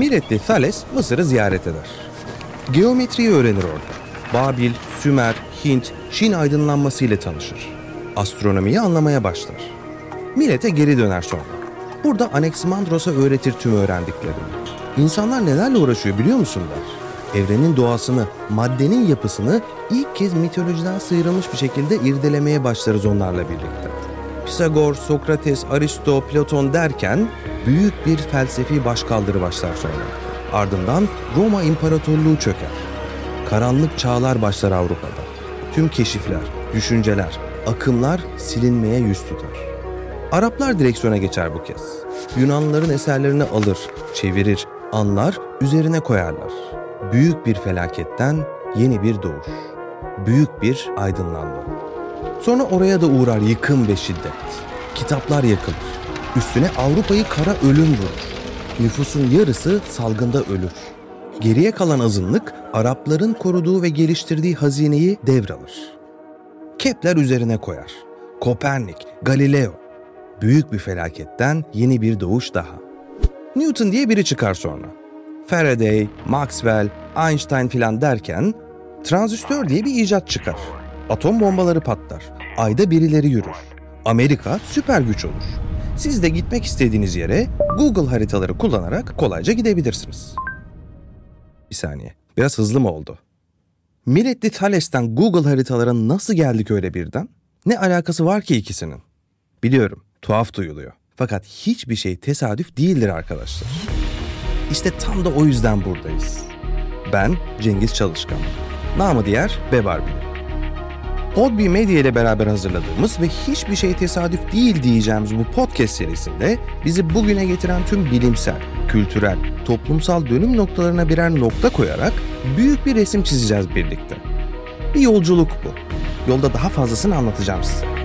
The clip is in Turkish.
Milletli Thales Mısır'ı ziyaret eder. Geometriyi öğrenir orada. Babil, Sümer, Hint, Çin aydınlanması ile tanışır. Astronomiyi anlamaya başlar. Millet'e geri döner sonra. Burada Anaximandros'a öğretir tüm öğrendiklerini. İnsanlar nelerle uğraşıyor biliyor musun der. Evrenin doğasını, maddenin yapısını ilk kez mitolojiden sıyrılmış bir şekilde irdelemeye başlarız onlarla birlikte. Pisagor, Sokrates, Aristo, Platon derken büyük bir felsefi başkaldırı başlar sonra. Ardından Roma İmparatorluğu çöker. Karanlık çağlar başlar Avrupa'da. Tüm keşifler, düşünceler, akımlar silinmeye yüz tutar. Araplar direksiyona geçer bu kez. Yunanlıların eserlerini alır, çevirir, anlar, üzerine koyarlar. Büyük bir felaketten yeni bir doğuş. Büyük bir aydınlanma. Sonra oraya da uğrar yıkım ve şiddet. Kitaplar yakılır. Üstüne Avrupa'yı kara ölüm vurur. Nüfusun yarısı salgında ölür. Geriye kalan azınlık Arapların koruduğu ve geliştirdiği hazineyi devralır. Kepler üzerine koyar. Kopernik, Galileo. Büyük bir felaketten yeni bir doğuş daha. Newton diye biri çıkar sonra. Faraday, Maxwell, Einstein filan derken transistör diye bir icat çıkar. Atom bombaları patlar. Ayda birileri yürür. Amerika süper güç olur. Siz de gitmek istediğiniz yere Google haritaları kullanarak kolayca gidebilirsiniz. Bir saniye. Biraz hızlı mı oldu? Milletli Thales'ten Google haritalara nasıl geldik öyle birden? Ne alakası var ki ikisinin? Biliyorum, tuhaf duyuluyor. Fakat hiçbir şey tesadüf değildir arkadaşlar. İşte tam da o yüzden buradayız. Ben Cengiz Çalışkan. Namı diğer Bebarbi. Podbi Medya ile beraber hazırladığımız ve hiçbir şey tesadüf değil diyeceğimiz bu podcast serisinde bizi bugüne getiren tüm bilimsel, kültürel, toplumsal dönüm noktalarına birer nokta koyarak büyük bir resim çizeceğiz birlikte. Bir yolculuk bu. Yolda daha fazlasını anlatacağım size.